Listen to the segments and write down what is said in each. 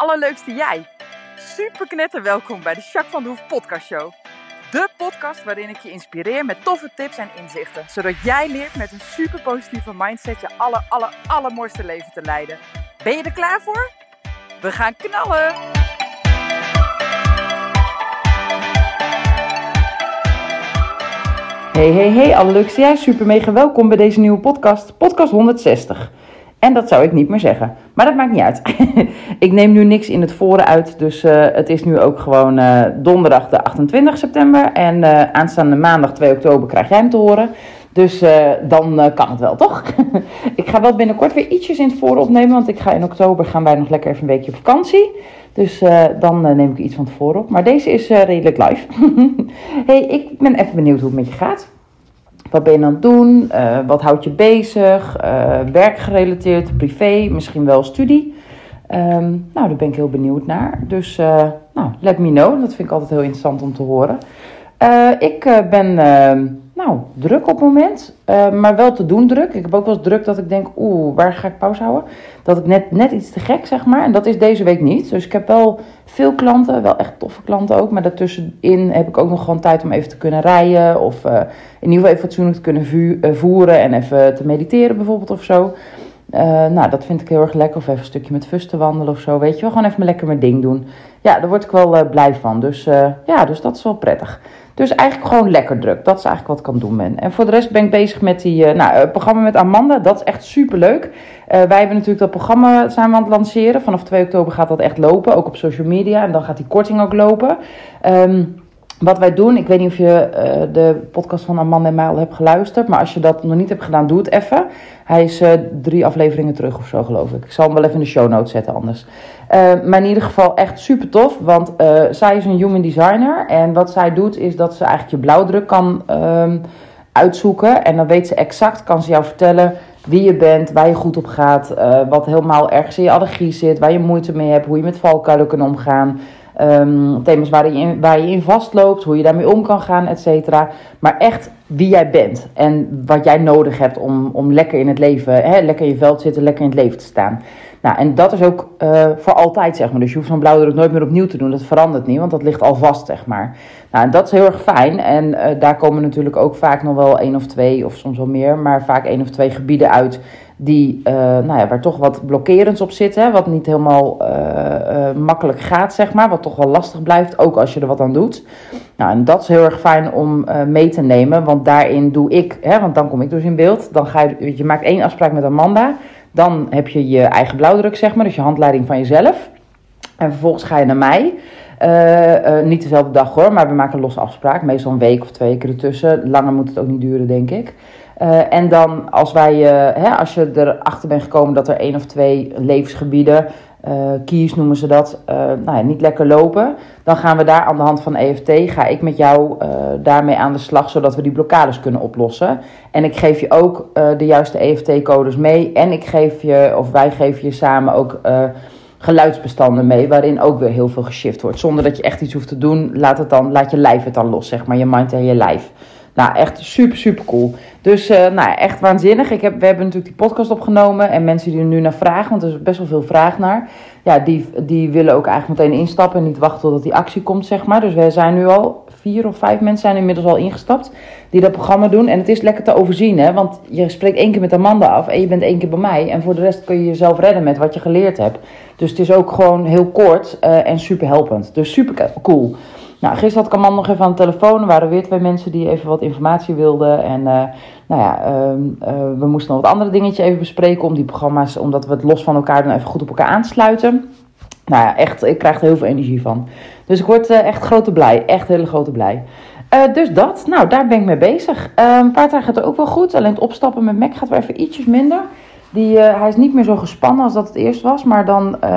allerleukste jij. Super knetter welkom bij de Jacques van de Hoef podcast show. De podcast waarin ik je inspireer met toffe tips en inzichten. Zodat jij leert met een super positieve mindset je aller, aller, allermooiste leven te leiden. Ben je er klaar voor? We gaan knallen! Hey, hey, hey, allerleukste jij. Super mega welkom bij deze nieuwe podcast. Podcast 160. En dat zou ik niet meer zeggen. Maar dat maakt niet uit. ik neem nu niks in het voren uit. Dus uh, het is nu ook gewoon uh, donderdag de 28 september. En uh, aanstaande maandag 2 oktober krijg jij hem te horen. Dus dan kan het wel, toch? ik ga wel binnenkort weer ietsjes in het voren opnemen. Want ik ga in oktober gaan wij nog lekker even een weekje op vakantie. Dus dan neem ik iets van tevoren op. Maar deze is redelijk live. hey, ik ben even benieuwd hoe het met je gaat. Wat ben je aan het doen? Uh, wat houdt je bezig? Uh, werkgerelateerd, privé, misschien wel studie. Um, nou, daar ben ik heel benieuwd naar. Dus uh, nou, let me know. Dat vind ik altijd heel interessant om te horen. ik ben ehm, nou, druk op het moment, maar wel te doen druk. Ik heb ook wel eens druk dat ik denk, oeh, waar ga ik pauze houden? Dat ik net, net iets te gek, zeg maar. En dat is deze week niet. Dus ik heb wel veel klanten, wel echt toffe klanten ook. Maar daartussenin heb ik ook nog gewoon tijd om even te kunnen rijden. Of uh, in ieder geval even fatsoenlijk te kunnen uh, voeren en even te mediteren bijvoorbeeld of zo. Nou, dat vind ik heel erg lekker. Of even een stukje met Fus te wandelen of zo, weet je wel. Gewoon even lekker mijn ding doen. Ja, daar word ik wel blij van. Dus ja, dus dat is wel prettig. Dus eigenlijk gewoon lekker druk. Dat is eigenlijk wat ik kan doen ben. En voor de rest ben ik bezig met die uh, nou, programma met Amanda. Dat is echt super leuk. Uh, wij hebben natuurlijk dat programma samen aan het lanceren. Vanaf 2 oktober gaat dat echt lopen. Ook op social media. En dan gaat die korting ook lopen. Um, wat wij doen, ik weet niet of je de podcast van Amanda en mij al hebt geluisterd. Maar als je dat nog niet hebt gedaan, doe het even. Hij is drie afleveringen terug of zo, geloof ik. Ik zal hem wel even in de show notes zetten anders. Uh, maar in ieder geval echt super tof. Want zij is een human designer. En wat zij doet, is dat ze eigenlijk je blauwdruk kan um, uitzoeken. En dan weet ze exact, kan ze jou vertellen wie je bent, waar je goed op gaat. wat helemaal ergens in je allergie zit, waar je moeite mee hebt, hoe je met valkuilen kan omgaan. Um, thema's waar je, in, waar je in vastloopt, hoe je daarmee om kan gaan, et cetera. Maar echt wie jij bent en wat jij nodig hebt om, om lekker in het leven, hè, lekker in je veld zitten, lekker in het leven te staan. Nou, en dat is ook uh, voor altijd, zeg maar. Dus je hoeft zo'n blauwdruk nooit meer opnieuw te doen. Dat verandert niet, want dat ligt al vast, zeg maar. Nou, en dat is heel erg fijn. En uh, daar komen natuurlijk ook vaak nog wel één of twee, of soms wel meer, maar vaak één of twee gebieden uit die, uh, nou ja, waar toch wat blokkerends op zit, hè, wat niet helemaal makkelijk gaat, zeg maar, wat toch wel lastig blijft, ook als je er wat aan doet. Nou, en dat is heel erg fijn om mee te nemen, want daarin doe ik, hè, want dan kom ik dus in beeld, dan ga je, je maakt één afspraak met Amanda, dan heb je je eigen blauwdruk, zeg maar, dus je handleiding van jezelf. En vervolgens ga je naar mij. Uh, uh, niet dezelfde dag hoor, maar we maken een losse afspraak. Meestal een week of twee keer ertussen. Langer moet het ook niet duren, denk ik. Uh, en dan als, wij, hè, als je erachter bent gekomen dat er één of twee levensgebieden, keys noemen ze dat, nou ja, niet lekker lopen. Dan gaan we daar aan de hand van EFT, ga ik met jou daarmee aan de slag, zodat we die blokkades kunnen oplossen. En ik geef je ook de juiste EFT-codes mee. En ik geef je, of wij geven je samen ook geluidsbestanden mee, waarin ook weer heel veel geshift wordt. Zonder dat je echt iets hoeft te doen, laat, het dan, laat je lijf het dan los, zeg maar, je mind en je lijf. Nou, echt super, super cool. Dus, uh, nou, echt waanzinnig. Ik heb, we hebben natuurlijk die podcast opgenomen en mensen die er nu naar vragen, want er is best wel veel vraag naar. Ja, die, die willen ook eigenlijk meteen instappen en niet wachten totdat die actie komt, zeg maar. Dus we zijn nu al, vier of vijf mensen zijn inmiddels al ingestapt die dat programma doen. En het is lekker te overzien, hè. Want je spreekt één keer met Amanda af en je bent één keer bij mij. En voor de rest kun je jezelf redden met wat je geleerd hebt. Dus het is ook gewoon heel kort uh, en super helpend. Dus super cool. Nou, gisteren had ik Amanda nog even aan de telefoon. Er waren weer twee mensen die even wat informatie wilden. En uh, nou ja, uh, uh, we moesten nog wat andere dingetjes even bespreken om die programma's, omdat we het los van elkaar dan even goed op elkaar aansluiten. Nou ja, echt, ik krijg er heel veel energie van. Dus ik word echt grote blij. Echt hele grote blij. dus dat, nou, daar ben ik mee bezig. een paar dagen gaat het ook wel goed. Alleen het opstappen met Mac gaat weer even ietsjes minder. Die, uh, hij is niet meer zo gespannen als dat het eerst was. Maar dan uh,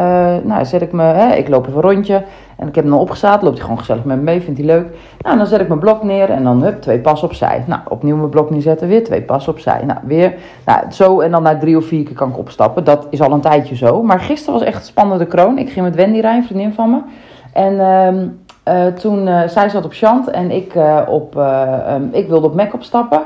nou, zet ik me, hè, ik loop even een rondje. En ik heb hem dan opgestaat. Loopt hij gewoon gezellig met me mee, vindt hij leuk. Nou, dan zet ik mijn blok neer en dan hup, twee pas opzij. Nou, opnieuw mijn blok neerzetten, weer twee pas opzij. Nou, weer, nou, zo en dan na drie of vier keer kan ik opstappen. Dat is al een tijdje zo. Maar gisteren was echt een spannende kroon. Ik ging met Wendy rijden, vriendin van me. En uh, toen, zij zat op Chant en ik, op, um, ik wilde op Mac opstappen.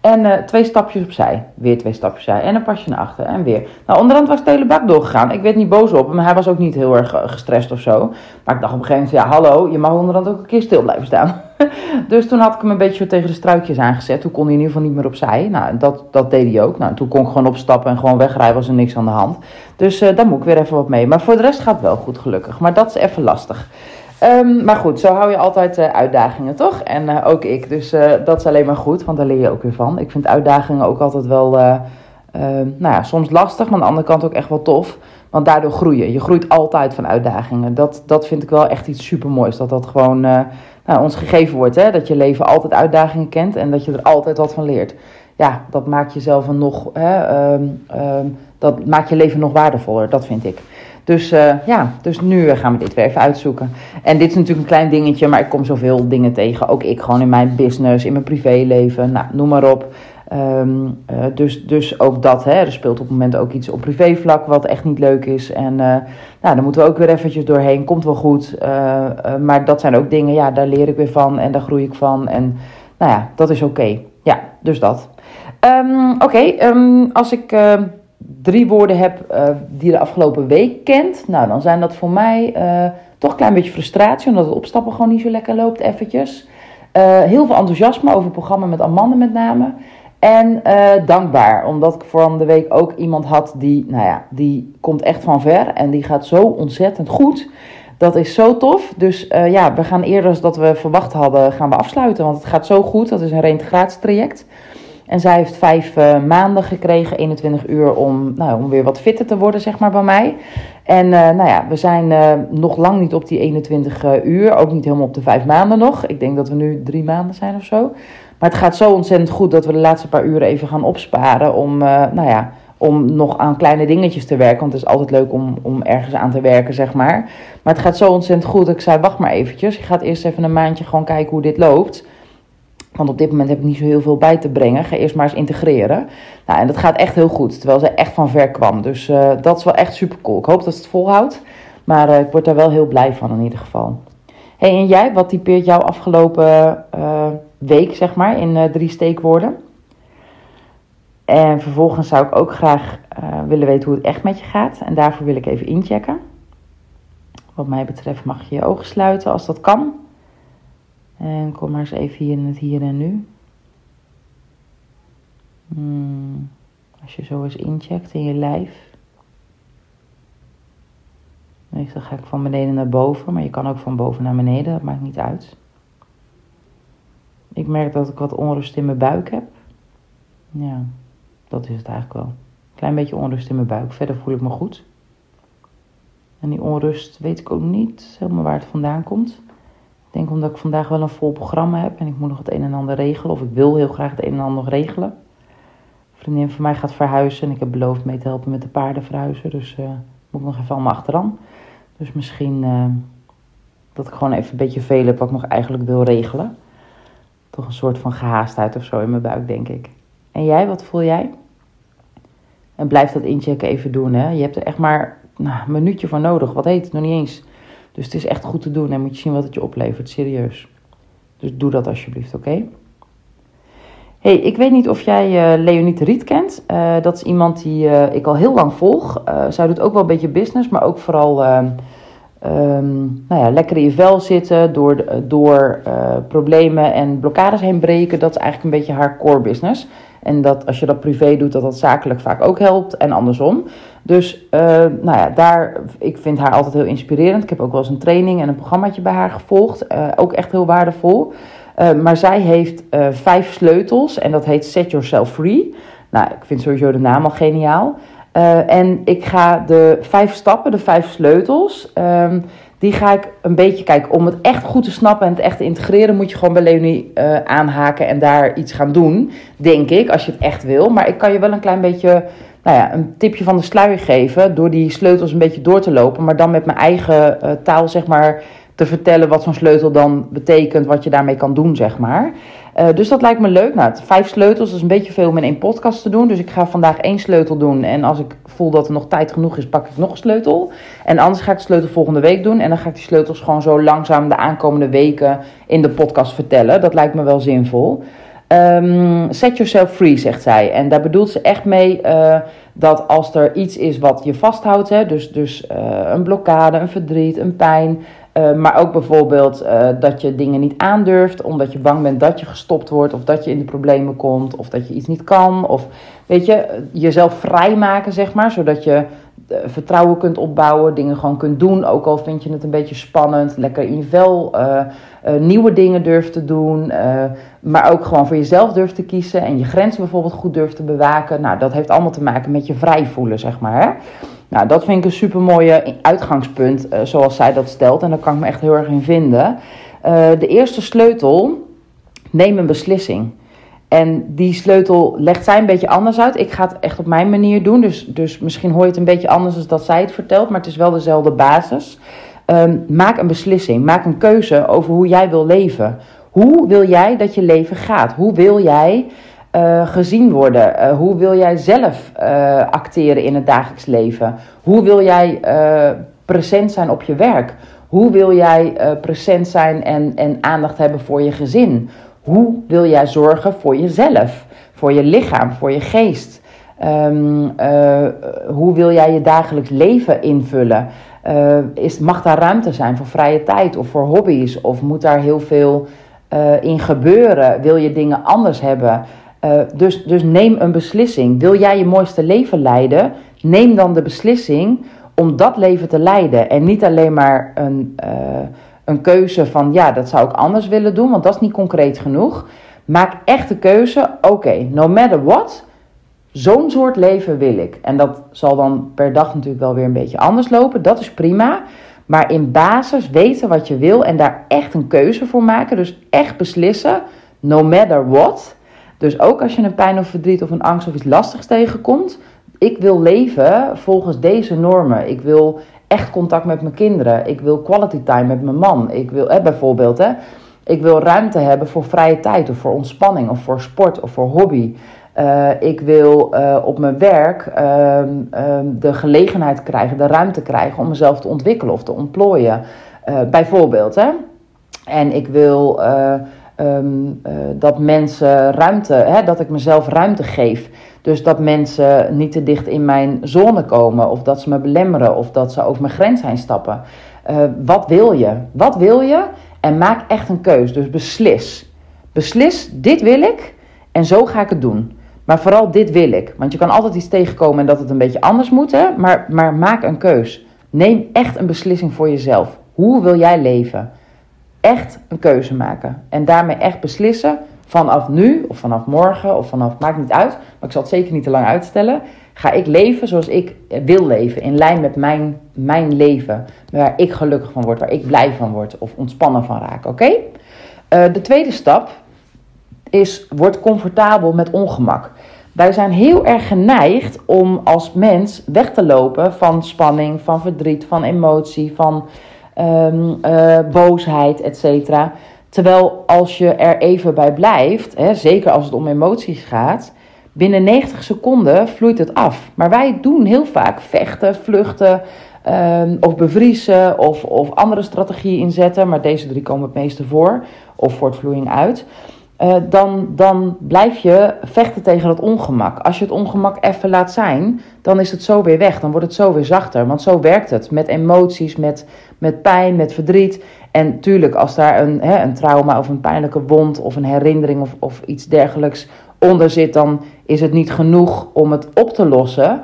En uh, twee stapjes opzij. Weer twee stapjes opzij. En een pasje naar achter. En weer. Nou, onderhand was de hele bak doorgegaan. Ik werd niet boos op hem. Maar hij was ook niet heel erg uh, gestrest of zo. Maar ik dacht op een gegeven moment, ja hallo, je mag onderhand ook een keer stil blijven staan. dus toen had ik hem een beetje tegen de struikjes aangezet. Toen kon hij in ieder geval niet meer opzij. Nou, dat, dat deed hij ook. Nou, toen kon ik gewoon opstappen en gewoon wegrijden. Was er niks aan de hand. Dus uh, daar moet ik weer even wat mee. Maar voor de rest gaat het wel goed, gelukkig. Maar dat is even lastig. Um, maar goed, zo hou je altijd uh, uitdagingen, toch? En uh, ook ik. Dus uh, dat is alleen maar goed, want daar leer je ook weer van. Ik vind uitdagingen ook altijd wel, nou ja, soms lastig, maar aan de andere kant ook echt wel tof. Want daardoor groei je. Je groeit altijd van uitdagingen. Dat, dat vind ik wel echt iets supermoois. Dat dat gewoon nou, ons gegeven wordt. Hè? Dat je leven altijd uitdagingen kent en dat je er altijd wat van leert. Ja, dat maakt jezelf een nog, hè, um, dat maakt je leven nog waardevoller. Dat vind ik. Dus uh, ja, dus nu gaan we dit weer even uitzoeken. En dit is natuurlijk een klein dingetje, maar ik kom zoveel dingen tegen. Ook ik gewoon in mijn business, in mijn privéleven, nou, noem maar op. Um, uh, dus, dus ook dat, hè, er speelt op het moment ook iets op privévlak wat echt niet leuk is. En nou, daar moeten we ook weer eventjes doorheen, komt wel goed. maar dat zijn ook dingen, ja, daar leer ik weer van en daar groei ik van. En nou ja, dat is oké. Ja, dus dat. Um, oké, um, als ik drie woorden heb uh, die de afgelopen week kent, nou dan zijn dat voor mij uh, toch een klein beetje frustratie, omdat het opstappen gewoon niet zo lekker loopt, eventjes. Uh, heel veel enthousiasme over het programma met Amanda met name. En dankbaar, omdat ik van de week ook iemand had die, nou ja, die komt echt van ver en die gaat zo ontzettend goed. Dat is zo tof. Dus ja, we gaan eerder dan we verwacht hadden, gaan we afsluiten. Want het gaat zo goed. Dat is een reintegratietraject. En zij heeft vijf uh, maanden gekregen, 21 uur, om, nou, om weer wat fitter te worden, zeg maar, bij mij. En uh, nou ja, we zijn uh, nog lang niet op die 21 uur, ook niet helemaal op de vijf maanden nog. Ik denk dat we nu drie maanden zijn of zo. Maar het gaat zo ontzettend goed dat we de laatste paar uren even gaan opsparen om, nou ja, om nog aan kleine dingetjes te werken. Want het is altijd leuk om, om ergens aan te werken, zeg maar. Maar het gaat zo ontzettend goed ik zei, wacht maar eventjes. Je gaat eerst even een maandje gewoon kijken hoe dit loopt. Want op dit moment heb ik niet zo heel veel bij te brengen. Ga eerst maar eens integreren. Nou, en dat gaat echt heel goed. Terwijl ze echt van ver kwam. Dus uh, dat is wel echt super cool. Ik hoop dat het volhoudt. Maar uh, ik word daar wel heel blij van in ieder geval. hey, en jij, wat typeert jouw afgelopen uh, week, zeg maar, in drie steekwoorden? En vervolgens zou ik ook graag willen weten hoe het echt met je gaat. En daarvoor wil ik even inchecken. Wat mij betreft mag je je ogen sluiten als dat kan. En kom maar eens even hier in het hier en nu. Hmm. Als je zo eens incheckt in je lijf. Meestal ga ik van beneden naar boven, maar je kan ook van boven naar beneden, dat maakt niet uit. Ik merk dat ik wat onrust in mijn buik heb. Ja, dat is het eigenlijk wel. Klein beetje onrust in mijn buik. Verder voel ik me goed. En die onrust weet ik ook niet helemaal waar het vandaan komt. Ik denk omdat ik vandaag wel een vol programma heb en ik moet nog het een en ander regelen. Of ik wil heel graag het een en ander nog regelen. Vriendin van mij gaat verhuizen en ik heb beloofd mee te helpen met de paarden verhuizen. Dus uh, moet ik nog even allemaal achteraan. Dus misschien uh, dat ik gewoon even een beetje veel heb wat ik nog eigenlijk wil regelen. Toch een soort van gehaastheid of zo in mijn buik, denk ik. En jij, wat voel jij? En blijf dat inchecken even doen. Hè? Je hebt er echt maar nou, een minuutje voor nodig. Wat heet het? Nog niet eens dus het is echt goed te doen en moet je zien wat het je oplevert, serieus. Dus doe dat alsjeblieft, oké? hey, ik weet niet of jij uh, Leonie Riet kent. Uh, dat is iemand die uh, ik al heel lang volg. zij doet ook wel een beetje business, maar ook vooral um, nou ja, lekker in je vel zitten, door, door problemen en blokkades heen breken. Dat is eigenlijk een beetje haar core business. En dat als je dat privé doet, dat dat zakelijk vaak ook helpt en andersom. Dus uh, nou ja, daar, ik vind haar altijd heel inspirerend. Ik heb ook wel eens een training en een programmaatje bij haar gevolgd. Uh, ook echt heel waardevol. Maar zij heeft vijf sleutels en dat heet Set Yourself Free. Nou, ik vind sowieso de naam al geniaal. En ik ga de vijf stappen, de vijf sleutels, um, die ga ik een beetje kijken. Om het echt goed te snappen en het echt te integreren, moet je gewoon bij Leonie uh, aanhaken en daar iets gaan doen. Denk ik, als je het echt wil. Maar ik kan je wel een klein beetje, nou ja, een tipje van de sluier geven. Door die sleutels een beetje door te lopen. Maar dan met mijn eigen uh, taal, zeg maar, te vertellen wat zo'n sleutel dan betekent. Wat je daarmee kan doen, zeg maar. Uh, dus dat lijkt me leuk. Nou, vijf sleutels is een beetje veel om in één podcast te doen. Dus ik ga vandaag één sleutel doen. En als ik voel dat er nog tijd genoeg is, pak ik nog een sleutel. En anders ga ik de sleutel volgende week doen. En dan ga ik die sleutels gewoon zo langzaam de aankomende weken in de podcast vertellen. Dat lijkt me wel zinvol. Ehm, set yourself free, zegt zij. En daar bedoelt ze echt mee uh, dat als er iets is wat je vasthoudt, hè, dus, dus uh, een blokkade, een verdriet, een pijn, uh, maar ook bijvoorbeeld dat je dingen niet aandurft omdat je bang bent dat je gestopt wordt of dat je in de problemen komt of dat je iets niet kan. Of weet je, jezelf vrijmaken, zeg maar, zodat je vertrouwen kunt opbouwen, dingen gewoon kunt doen, ook al vind je het een beetje spannend, lekker in je vel nieuwe dingen durft te doen maar ook gewoon voor jezelf durft te kiezen en je grenzen bijvoorbeeld goed durft te bewaken. Nou, dat heeft allemaal te maken met je vrij voelen, zeg maar. Hè? Nou, dat vind ik een super mooie uitgangspunt, uh, zoals zij dat stelt. En daar kan ik me echt heel erg in vinden. Uh, de eerste sleutel, neem een beslissing. En die sleutel legt zij een beetje anders uit. Ik ga het echt op mijn manier doen. Dus, dus misschien hoor je het een beetje anders dan dat zij het vertelt. Maar het is wel dezelfde basis. Um, maak een beslissing. Maak een keuze over hoe jij wil leven. Hoe wil jij dat je leven gaat? Hoe wil jij uh, gezien worden? Uh, hoe wil jij zelf uh, acteren in het dagelijks leven? Hoe wil jij present zijn op je werk? Hoe wil jij present zijn en, en aandacht hebben voor je gezin? Hoe wil jij zorgen voor jezelf, voor je lichaam, voor je geest? Um, hoe wil jij je dagelijks leven invullen? is, mag daar ruimte zijn voor vrije tijd of voor hobby's? Of moet daar heel veel in gebeuren? Wil je dingen anders hebben? Uh, dus, dus neem een beslissing. Wil jij je mooiste leven leiden? Neem dan de beslissing om dat leven te leiden. En niet alleen maar een, uh, een keuze van ja, dat zou ik anders willen doen, want dat is niet concreet genoeg. Maak echt de keuze, oké, no matter what, zo'n soort leven wil ik. En dat zal dan per dag natuurlijk wel weer een beetje anders lopen, dat is prima. Maar in basis weten wat je wil en daar echt een keuze voor maken. Dus echt beslissen, no matter what. Dus ook als je een pijn of verdriet of een angst of iets lastigs tegenkomt. Ik wil leven volgens deze normen. Ik wil echt contact met mijn kinderen. Ik wil quality time met mijn man. Ik wil eh, bijvoorbeeld, hè, ik wil ruimte hebben voor vrije tijd of voor ontspanning of voor sport of voor hobby. Uh, ik wil uh, op mijn werk uh, de gelegenheid krijgen, de ruimte krijgen om mezelf te ontwikkelen of te ontplooien. Eh, bijvoorbeeld. Hè? En ik wil um, dat mensen ruimte, hè, dat ik mezelf ruimte geef. Dus dat mensen niet te dicht in mijn zone komen, of dat ze me belemmeren, of dat ze over mijn grens heen stappen. wat wil je? Wat wil je? En maak echt een keus. Dus beslis. Beslis, dit wil ik en zo ga ik het doen. Maar vooral dit wil ik. Want je kan altijd iets tegenkomen en dat het een beetje anders moet. Hè? Maar, maar maak een keus. Neem echt een beslissing voor jezelf. Hoe wil jij leven? Echt een keuze maken. En daarmee echt beslissen. Vanaf nu of vanaf morgen of vanaf, maakt niet uit. Maar ik zal het zeker niet te lang uitstellen. Ga ik leven zoals ik wil leven. In lijn met mijn, mijn leven. Waar ik gelukkig van word. Waar ik blij van word. Of ontspannen van raak. Oké? Uh, de tweede stap is, word comfortabel met ongemak. Wij zijn heel erg geneigd om als mens weg te lopen van spanning, van verdriet, van emotie, van um, uh, boosheid, etc. Terwijl als je er even bij blijft, hè, zeker als het om emoties gaat, binnen 90 seconden vloeit het af. Maar wij doen heel vaak vechten, vluchten um, of bevriezen of, of andere strategieën inzetten. Maar deze drie komen het meeste voor of voortvloeiing uit. Uh, dan, dan blijf je vechten tegen het ongemak. Als je het ongemak even laat zijn, dan is het zo weer weg. Dan wordt het zo weer zachter. Want zo werkt het. Met emoties, met, met pijn, met verdriet. En tuurlijk, als daar een, hè, een trauma of een pijnlijke wond of een herinnering of, of iets dergelijks onder zit, dan is het niet genoeg om het op te lossen.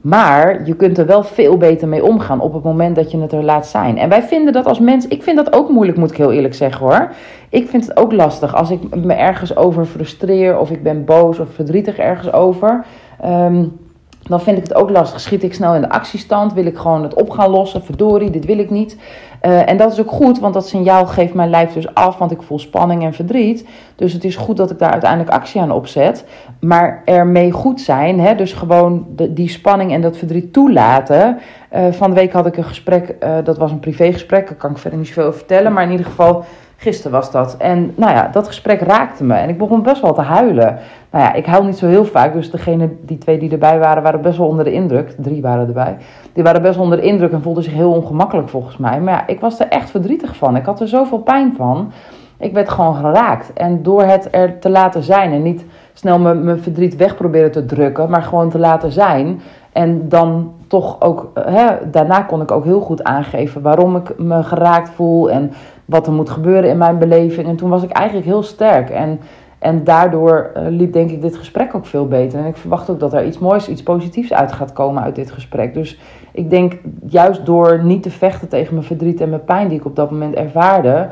Maar je kunt er wel veel beter mee omgaan op het moment dat je het er laat zijn. En wij vinden dat als mens, ik vind dat ook moeilijk, moet ik heel eerlijk zeggen hoor. Ik vind het ook lastig als ik me ergens over frustreer of ik ben boos of verdrietig ergens over. Um, dan vind ik het ook lastig. Schiet ik snel in de actiestand? Wil ik gewoon het op gaan lossen? Verdorie, dit wil ik niet. Uh, en dat is ook goed, want dat signaal geeft mijn lijf dus af, want ik voel spanning en verdriet. Dus het is goed dat ik daar uiteindelijk actie aan opzet. Maar ermee goed zijn, hè, dus gewoon die spanning en dat verdriet toelaten. Uh, van de week had ik een gesprek, uh, dat was een privégesprek, daar kan ik verder niet zoveel over vertellen. Maar in ieder geval Gisteren was dat. En nou ja, dat gesprek raakte me. En ik begon best wel te huilen. Nou ja, ik huil niet zo heel vaak. Dus degene, die twee die erbij waren, waren best wel onder de indruk. Drie waren erbij. Die waren best wel onder de indruk en voelden zich heel ongemakkelijk volgens mij. Maar ja, ik was er echt verdrietig van. Ik had er zoveel pijn van. Ik werd gewoon geraakt. En door het er te laten zijn en niet snel mijn verdriet weg proberen te drukken, maar gewoon te laten zijn. En dan toch ook, hè, daarna kon ik ook heel goed aangeven waarom ik me geraakt voel en wat er moet gebeuren in mijn beleving. En toen was ik eigenlijk heel sterk. En, en daardoor uh, liep denk ik dit gesprek ook veel beter. En ik verwacht ook dat er iets moois, iets positiefs uit gaat komen uit dit gesprek. Dus ik denk juist door niet te vechten tegen mijn verdriet en mijn pijn die ik op dat moment ervaarde,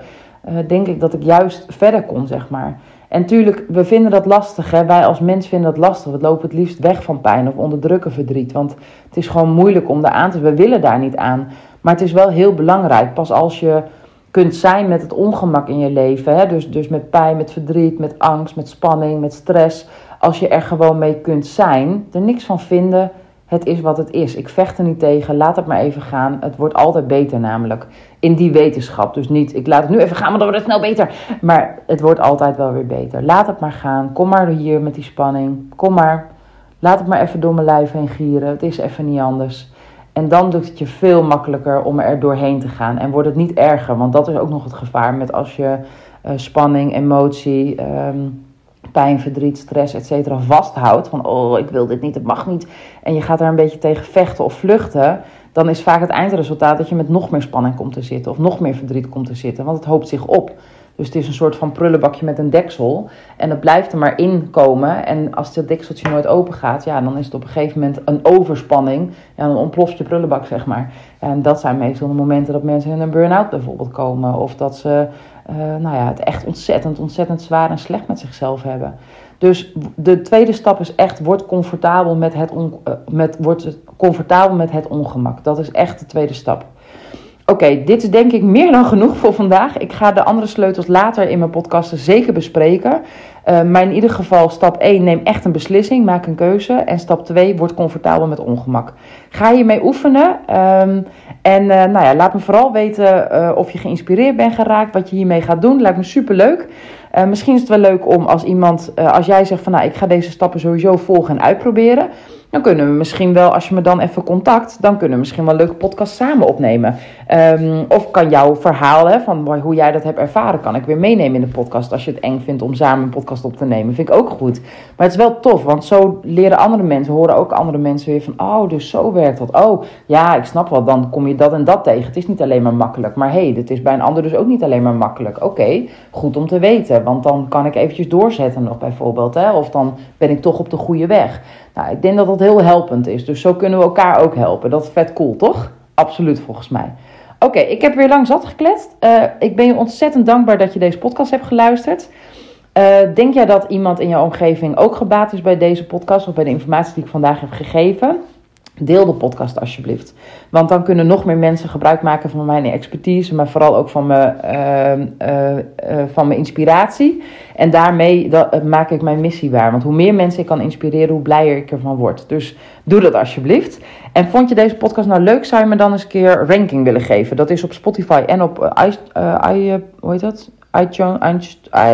uh, denk ik dat ik juist verder kon, zeg maar. En tuurlijk, we vinden dat lastig. Hè? Wij als mens vinden dat lastig. We lopen het liefst weg van pijn of onderdrukken verdriet. Want het is gewoon moeilijk om daar aan te... We willen daar niet aan. Maar het is wel heel belangrijk. Pas als je kunt zijn met het ongemak in je leven. Hè? Dus, dus met pijn, met verdriet, met angst, met spanning, met stress. Als je er gewoon mee kunt zijn, er niks van vinden het is wat het is. Ik vecht er niet tegen. Laat het maar even gaan. Het wordt altijd beter namelijk. In die wetenschap. Dus niet, ik laat het nu even gaan, want dan wordt het snel beter. Maar het wordt altijd wel weer beter. Laat het maar gaan. Kom maar hier met die spanning. Kom maar. Laat het maar even door mijn lijf heen gieren. Het is even niet anders. En dan doet het je veel makkelijker om er doorheen te gaan. En wordt het niet erger. Want dat is ook nog het gevaar met als je uh, spanning, emotie... Um, pijn, verdriet, stress, et cetera, vasthoudt. Van, oh, ik wil dit niet, het mag niet. En je gaat daar een beetje tegen vechten of vluchten. Dan is vaak het eindresultaat dat je met nog meer spanning komt te zitten. Of nog meer verdriet komt te zitten. Want het hoopt zich op. Dus het is een soort van prullenbakje met een deksel. En het blijft er maar in komen. En als dat dekseltje nooit open gaat, ja, dan is het op een gegeven moment een overspanning. Ja, dan ontploft je prullenbak, zeg maar. En dat zijn meestal de momenten dat mensen in een burn-out bijvoorbeeld komen. Of dat ze uh, nou ja, het echt ontzettend, ontzettend zwaar en slecht met zichzelf hebben. Dus de tweede stap is echt, word comfortabel met het, on, uh, met, word comfortabel met het ongemak. Dat is echt de tweede stap. Oké, dit is denk ik meer dan genoeg voor vandaag. Ik ga de andere sleutels later in mijn podcasten zeker bespreken. Uh, maar in ieder geval, stap 1, neem echt een beslissing, maak een keuze. En stap 2, word comfortabel met ongemak. Ga hiermee oefenen. Um, en uh, nou ja, laat me vooral weten uh, of je geïnspireerd bent geraakt, wat je hiermee gaat doen. Lijkt me super leuk. misschien is het wel leuk om als iemand, als jij zegt van nou, ik ga deze stappen sowieso volgen en uitproberen. Dan kunnen we misschien wel, als je me dan even contact, dan kunnen we misschien wel een leuke podcast samen opnemen. Um, of kan jouw verhaal hè, van hoe jij dat hebt ervaren, kan ik weer meenemen in de podcast. Als je het eng vindt om samen een podcast op te nemen, vind ik ook goed. Maar het is wel tof, want zo leren andere mensen, horen ook andere mensen weer van, oh, dus zo werkt dat. Oh, ja, ik snap wel, dan kom je dat en dat tegen. Het is niet alleen maar makkelijk. Maar hé, hey, dit is bij een ander dus ook niet alleen maar makkelijk. Oké, goed om te weten, want dan kan ik eventjes doorzetten nog bijvoorbeeld. Hè? Of dan ben ik toch op de goede weg. Nou, ik denk dat dat heel helpend is. Dus zo kunnen we elkaar ook helpen. Dat is vet cool, toch? Absoluut, volgens mij. Oké, ik heb weer lang zat gekletst. Uh, ik ben je ontzettend dankbaar dat je deze podcast hebt geluisterd. Uh, denk jij dat iemand in jouw omgeving ook gebaat is bij deze podcast of bij de informatie die ik vandaag heb gegeven? Deel de podcast alsjeblieft. Want dan kunnen nog meer mensen gebruik maken van mijn expertise, maar vooral ook van mijn, uh, uh, uh, van mijn inspiratie. En daarmee maak ik mijn missie waar. Want hoe meer mensen ik kan inspireren, hoe blijer ik ervan word. Dus doe dat alsjeblieft. En vond je deze podcast nou leuk, zou je me dan eens een keer ranking willen geven? Dat is op Spotify en op i, hoe heet dat?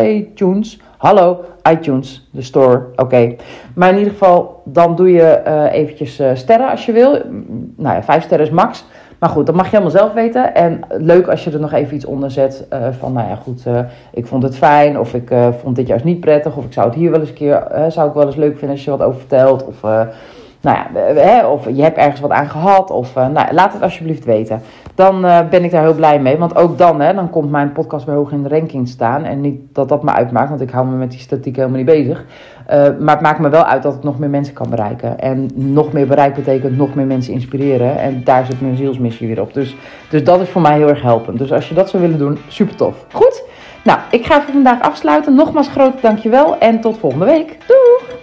iTunes Hallo, iTunes, de store, oké. Maar in ieder geval, dan doe je uh, eventjes uh, sterren als je wil. Nou ja, vijf sterren is max. Maar goed, dat mag je helemaal zelf weten. En leuk als je er nog even iets onder zet uh, van, nou ja, goed, ik vond het fijn. Of ik vond dit juist niet prettig. Of ik zou het hier wel eens een keer, zou ik wel eens leuk vinden als je wat over vertelt. Of nou ja, of je hebt ergens wat aan gehad. Of nou, laat het alsjeblieft weten. Dan uh, ben ik daar heel blij mee. Want ook dan, hè, dan komt mijn podcast weer hoog in de ranking staan. En niet dat dat me uitmaakt, want ik hou me met die statistiek helemaal niet bezig. Uh, maar het maakt me wel uit dat ik nog meer mensen kan bereiken. En nog meer bereik betekent nog meer mensen inspireren. En daar zit mijn zielsmissie weer op. Dus, dus dat is voor mij heel erg helpend. Dus als je dat zou willen doen, super tof. Goed? Nou, ik ga voor vandaag afsluiten. Nogmaals groot dankjewel en tot volgende week. Doei!